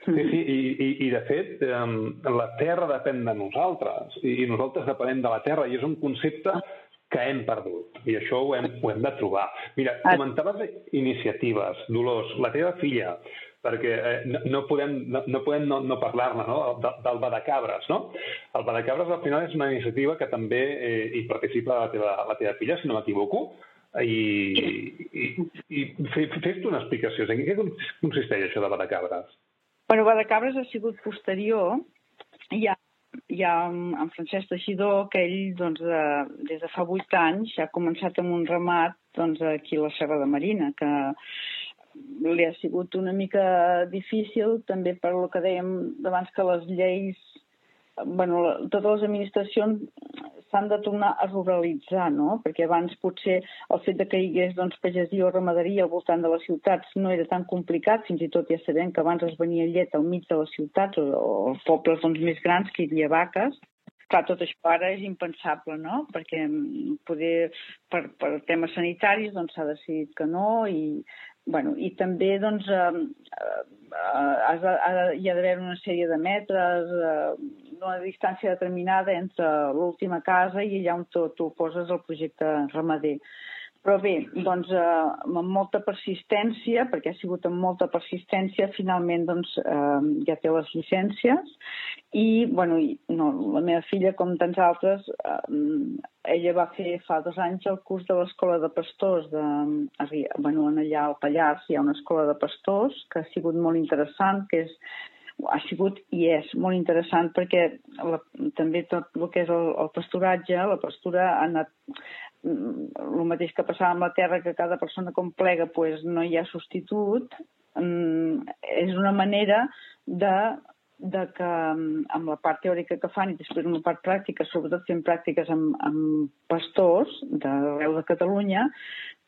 S2: Sí, sí, i, i, i de fet, eh, la terra depèn de nosaltres, i, i nosaltres depenem de la terra, i és un concepte que hem perdut, i això ho hem, ho hem de trobar. Mira, ah. comentaves iniciatives. Dolors, la teva filla, perquè eh, no, no podem no, no, podem no, no parlar-ne no? De, del Badacabres. No? El Badacabres al final és una iniciativa que també eh, hi participa la teva, la teva filla, si no m'equivoco, i, i, i fes-te una explicació. En què consisteix això de Badacabres?
S3: Bueno, Badacabres ha sigut posterior. Hi ha, hi ha en Francesc Teixidor, que ell doncs, de, des de fa vuit anys ha començat amb un ramat doncs, aquí a la Serra de Marina, que li ha sigut una mica difícil també per lo que dèiem abans que les lleis bueno, totes les administracions s'han de tornar a ruralitzar, no? Perquè abans potser el fet de que hi hagués doncs, pagesia o ramaderia al voltant de les ciutats no era tan complicat, fins i tot ja sabem que abans es venia llet al mig de les ciutats o, o els pobles doncs, més grans que hi havia vaques, Clar, tot això ara és impensable, no? Perquè mm, poder, per, per temes sanitaris doncs s'ha decidit que no i bueno, i també doncs, eh, eh, has de, hi ha d'haver una sèrie de metres, eh, una distància determinada entre l'última casa i allà on tu, tu poses el projecte ramader. Però bé, doncs eh, amb molta persistència, perquè ha sigut amb molta persistència, finalment doncs, eh, ja té les llicències i, bueno, i, no, la meva filla, com tants altres, eh, ella va fer fa dos anys el curs de l'escola de pastors de, bueno, allà al Pallars hi ha una escola de pastors que ha sigut molt interessant, que és ha sigut i és molt interessant perquè la, també tot el que és el, el pasturatge, la pastura ha anat el mateix que passava amb la terra, que cada persona com plega pues, no hi ha substitut, mm, és una manera de, de que amb la part teòrica que fan i després una part pràctica, sobretot fent pràctiques amb, amb pastors d'arreu de Catalunya,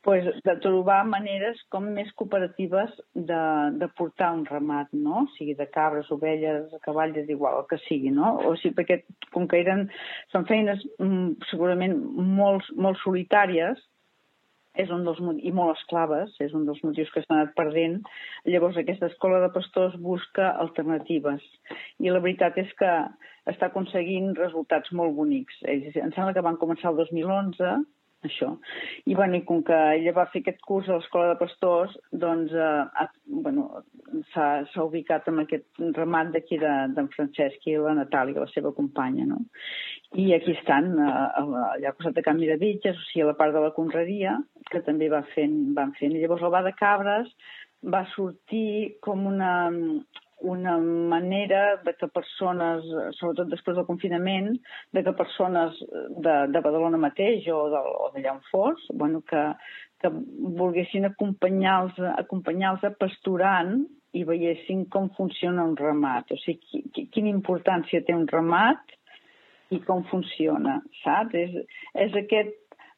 S3: pues, de trobar maneres com més cooperatives de, de portar un ramat, no? O sigui, de cabres, ovelles, cavalls, igual, el que sigui, no? O sigui, perquè com que eren, són feines mm, segurament molt, molt solitàries, és un dels, i molt esclaves, és un dels motius que s'ha anat perdent. Llavors aquesta escola de pastors busca alternatives. I la veritat és que està aconseguint resultats molt bonics. Em sembla que van començar el 2011 això. I, bueno, i com que ella va fer aquest curs a l'Escola de Pastors, doncs eh, bueno, s'ha ubicat amb aquest ramat d'aquí d'en de, Francesc i la Natàlia, la seva companya, no? I aquí estan, eh, allà al costat de Can Miravitges, o sigui, a la part de la conreria, que també va fent, van fent. I llavors el va de cabres va sortir com una, una manera de que persones, sobretot després del confinament, de que persones de, de Badalona mateix o, de, o d'allà on fos, bueno, que, que volguessin acompanyar-los acompanyar pasturant i veiessin com funciona un ramat. O sigui, quina importància té un ramat i com funciona, saps? És, és aquest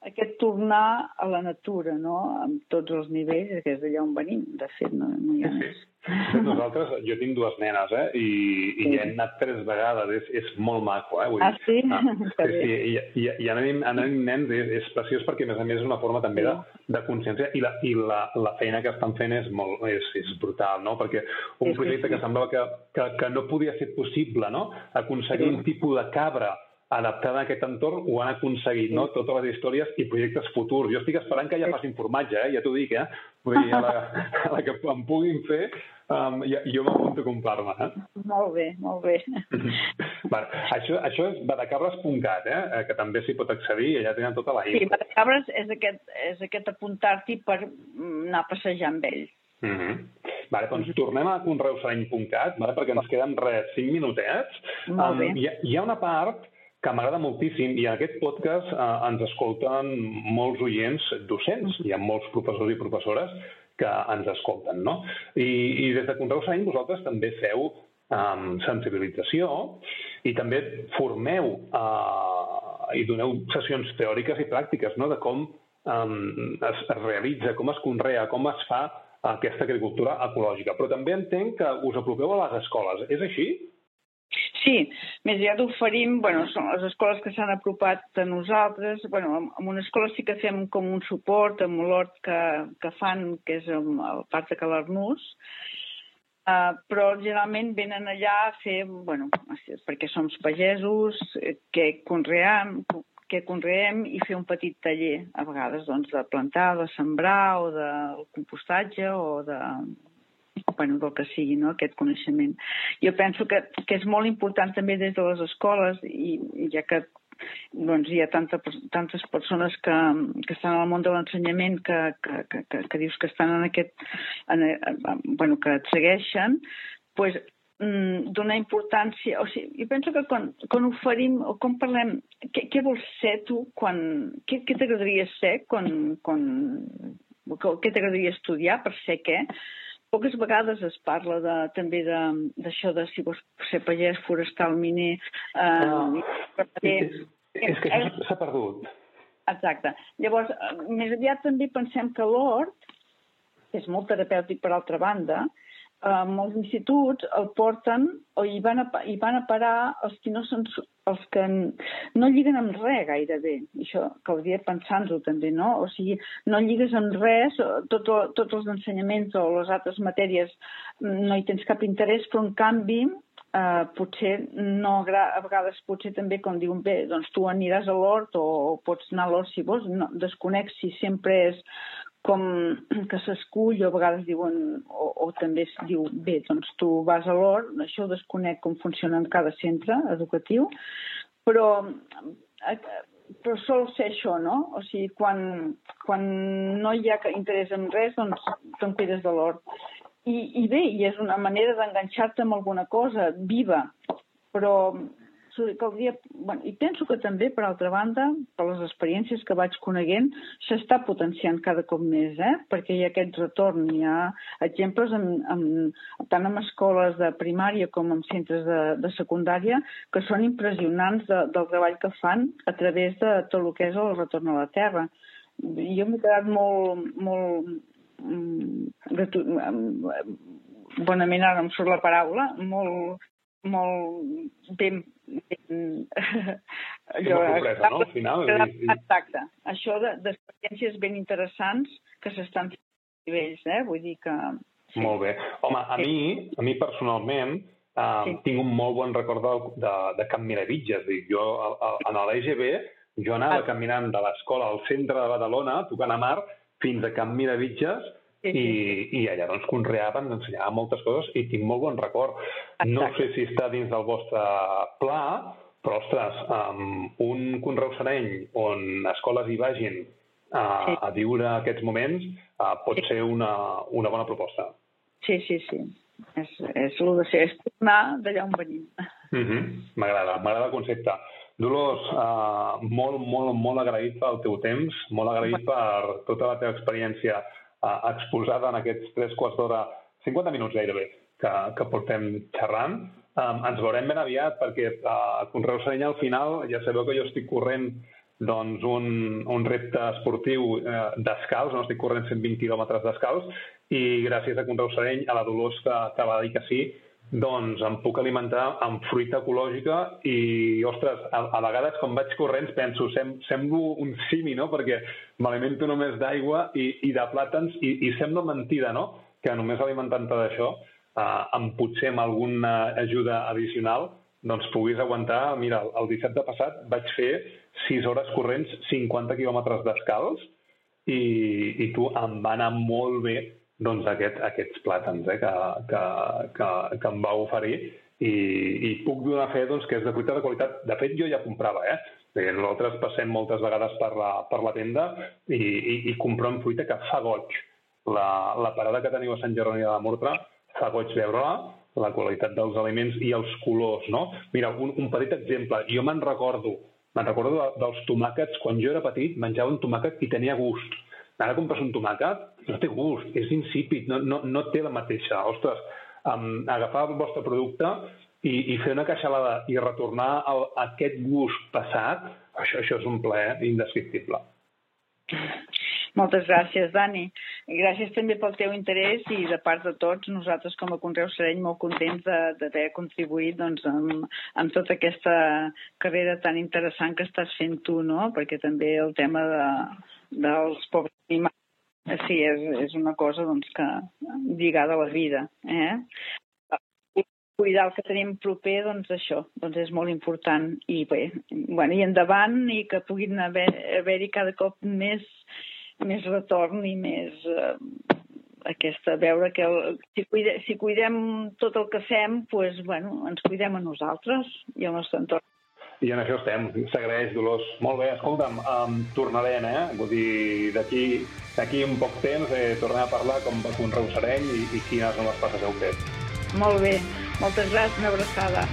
S3: aquest tornar a la natura, no?, amb tots els nivells, que és d'allà on venim, de fet, no, no hi ha sí, més.
S2: Sí. Nosaltres, jo tinc dues nenes, eh?, i, i sí. ja hem anat tres vegades, és, és molt maco, eh?
S3: Vull ah, sí? Ah, [LAUGHS]
S2: sí, sí, i, i, i anem, anem nens és, és preciós perquè, a més a més, és una forma també de, de consciència i, la, i la, la feina que estan fent és, molt, és, és brutal, no?, perquè un projecte que semblava que, que, que no podia ser possible, no?, aconseguir un tipus de cabra adaptada a aquest entorn ho han aconseguit, no? Totes les històries i projectes futurs. Jo estic esperant que ja facin formatge, eh? ja t'ho dic, eh? Vull dir, a la, [LAUGHS] a la que em puguin fer, Um, jo jo m'apunto a comprar-me, eh?
S3: Molt bé, molt bé. [LAUGHS]
S2: vale. Això, això és badacabres.cat, eh? eh? que també s'hi pot accedir allà tenen tota la info.
S3: Sí, Badacabres és aquest, és aquest apuntar-t'hi per anar a passejar amb ell.
S2: Mm -hmm. Vale, doncs tornem a conreusereny.cat, vale, perquè ens queden res, 5 minutets.
S3: Molt bé.
S2: Um, hi, ha, hi ha una part que m'agrada moltíssim i en aquest podcast eh, ens escolten molts oients docents, hi ha molts professors i professores que ens escolten, no? I, i des de Conreu Sereny vosaltres també feu um, sensibilització i també formeu uh, i doneu sessions teòriques i pràctiques no? de com um, es, es realitza, com es conrea, com es fa aquesta agricultura ecològica. Però també entenc que us apropeu a les escoles. És així?
S3: Sí, més ja d'oferim, bueno, són les escoles que s'han apropat a nosaltres. Bueno, en una escola sí que fem com un suport amb l'hort que, que fan, que és el, el Parc de Calarnús, uh, però generalment venen allà a fer, bueno, perquè som pagesos, eh, que conream, que conreem i fer un petit taller, a vegades doncs, de plantar, de sembrar o de compostatge o de, bueno, del que sigui, no? aquest coneixement. Jo penso que, que és molt important també des de les escoles, i, i ja que doncs, hi ha tanta, tantes persones que, que estan al món de l'ensenyament que, que, que, que, que dius que estan en aquest... En, en, bueno, que et segueixen, pues, mm, donar importància... O sigui, jo penso que quan, quan oferim o quan parlem... Què, què vols ser tu quan... Què, què t'agradaria ser quan... quan què t'agradaria estudiar per ser què? Poques vegades es parla de, també d'això de, de si vols ser pagès, forestal, miner... Eh,
S2: no. és, és que s'ha perdut.
S3: Exacte. Llavors, més aviat també pensem que l'hort és molt terapèutic per altra banda, eh, molts instituts el porten o hi van, a, hi van a parar els que no són els que no lliguen amb res gairebé. Això caldria pensar-nos-ho també, no? O sigui, no lligues amb res, tot, tots els ensenyaments o les altres matèries no hi tens cap interès, però en canvi eh, potser no, a vegades potser també com diuen, bé, doncs tu aniràs a l'hort o, o pots anar a l'hort si vols, no, desconec si sempre és com que s'escull, o a vegades diuen, o, o també es diu, bé, doncs tu vas a l'or, això ho desconec com funciona en cada centre educatiu, però, però sol ser això, no? O sigui, quan, quan no hi ha interès en res, doncs te'n cuides de l'or. I, I bé, i és una manera d'enganxar-te amb alguna cosa viva, però caldria... Bueno, I penso que també, per altra banda, per les experiències que vaig coneguent, s'està potenciant cada cop més, eh? perquè hi ha aquest retorn. Hi ha exemples en, en, tant en escoles de primària com en centres de, de secundària que són impressionants de, del treball que fan a través de tot el que és el retorn a la terra. Jo m'he quedat molt, molt mm, bonament ara em surt la paraula, molt, molt ben [LAUGHS]
S2: allò, sorpresa, no? Al final.
S3: Exacte. Això d'experiències ben interessants que s'estan fent a nivells, eh? Vull dir que...
S2: Sí. Molt bé. Home, a mi, a mi personalment, uh, sí. tinc un molt bon record de, de, de Camp Miravitges. Dir, jo, a, a, en l'EGB, jo anava ah. caminant de l'escola al centre de Badalona, tocant a mar, fins a Camp Miravitges, Sí, sí. I, i allà doncs conreava, ens ensenyava moltes coses i tinc molt bon record. Exacte. No sé si està dins del vostre pla, però, ostres, um, un conreu sereny on escoles hi vagin a, sí. a viure aquests moments uh, pot sí. ser una, una bona proposta.
S3: Sí, sí, sí. És, és el de ser, és tornar d'allà on venim.
S2: -hmm. M'agrada, m'agrada el concepte. Dolors, uh, molt, molt, molt agraït pel teu temps, molt agraït per tota la teva experiència eh, exposada en aquests tres quarts d'hora, 50 minuts gairebé, que, que portem xerrant. Um, ens veurem ben aviat perquè uh, a Conreu Serenya al final ja sabeu que jo estic corrent doncs, un, un repte esportiu eh, descalç, no estic corrent 120 quilòmetres descalç, i gràcies a Conreu Sereny, a la Dolors que, que va dir que sí, doncs em puc alimentar amb fruita ecològica i, ostres, a, a vegades quan vaig corrents penso, sem, semblo un simi, no?, perquè m'alimento només d'aigua i, i de plàtans i, i sembla mentida, no?, que només alimentant-te d'això, eh, amb potser amb alguna ajuda addicional, doncs puguis aguantar... Mira, el 17 de passat vaig fer 6 hores corrents, 50 quilòmetres descalç, i, i tu em va anar molt bé doncs, aquest, aquests plàtans eh, que, que, que, que em va oferir i, i puc donar fe doncs, que és de fruita de qualitat. De fet, jo ja comprava, eh? Perquè nosaltres passem moltes vegades per la, per la tenda i, i, i comprem fruita que fa goig. La, la parada que teniu a Sant Jeroni de la Murtra fa goig veure-la, la qualitat dels aliments i els colors, no? Mira, un, un petit exemple. Jo me'n recordo, me'n recordo de, dels tomàquets. Quan jo era petit menjava un tomàquet i tenia gust. Ara compres un tomàquet, no té gust, és insípid, no, no, no té la mateixa. Ostres, um, agafar el vostre producte i, i fer una queixalada i retornar el, aquest gust passat, això, això és un plaer indescriptible.
S3: Moltes gràcies, Dani. Gràcies també pel teu interès i de part de tots, nosaltres com a Conreu serem molt contents d'haver contribuït doncs, amb, amb tota aquesta carrera tan interessant que estàs fent tu, no? perquè també el tema de, dels pobres sí, és, és una cosa doncs, que lligada a la vida. Eh? cuidar el que tenim proper, doncs això, doncs és molt important. I bé, bueno, i endavant i que puguin haver-hi haver cada cop més més retorn i més eh, aquesta, veure que el, si, cuide, si cuidem tot el que fem, pues, bueno, ens cuidem a nosaltres i al nostre entorn.
S2: I en això estem, s'agraeix, Dolors. Molt bé, escolta'm, um, tornarem, eh? Vull dir, d'aquí un poc temps eh, tornem a parlar com va Conreu Sereny i, i quines les passes heu fet.
S3: Molt bé, moltes gràcies, una abraçada.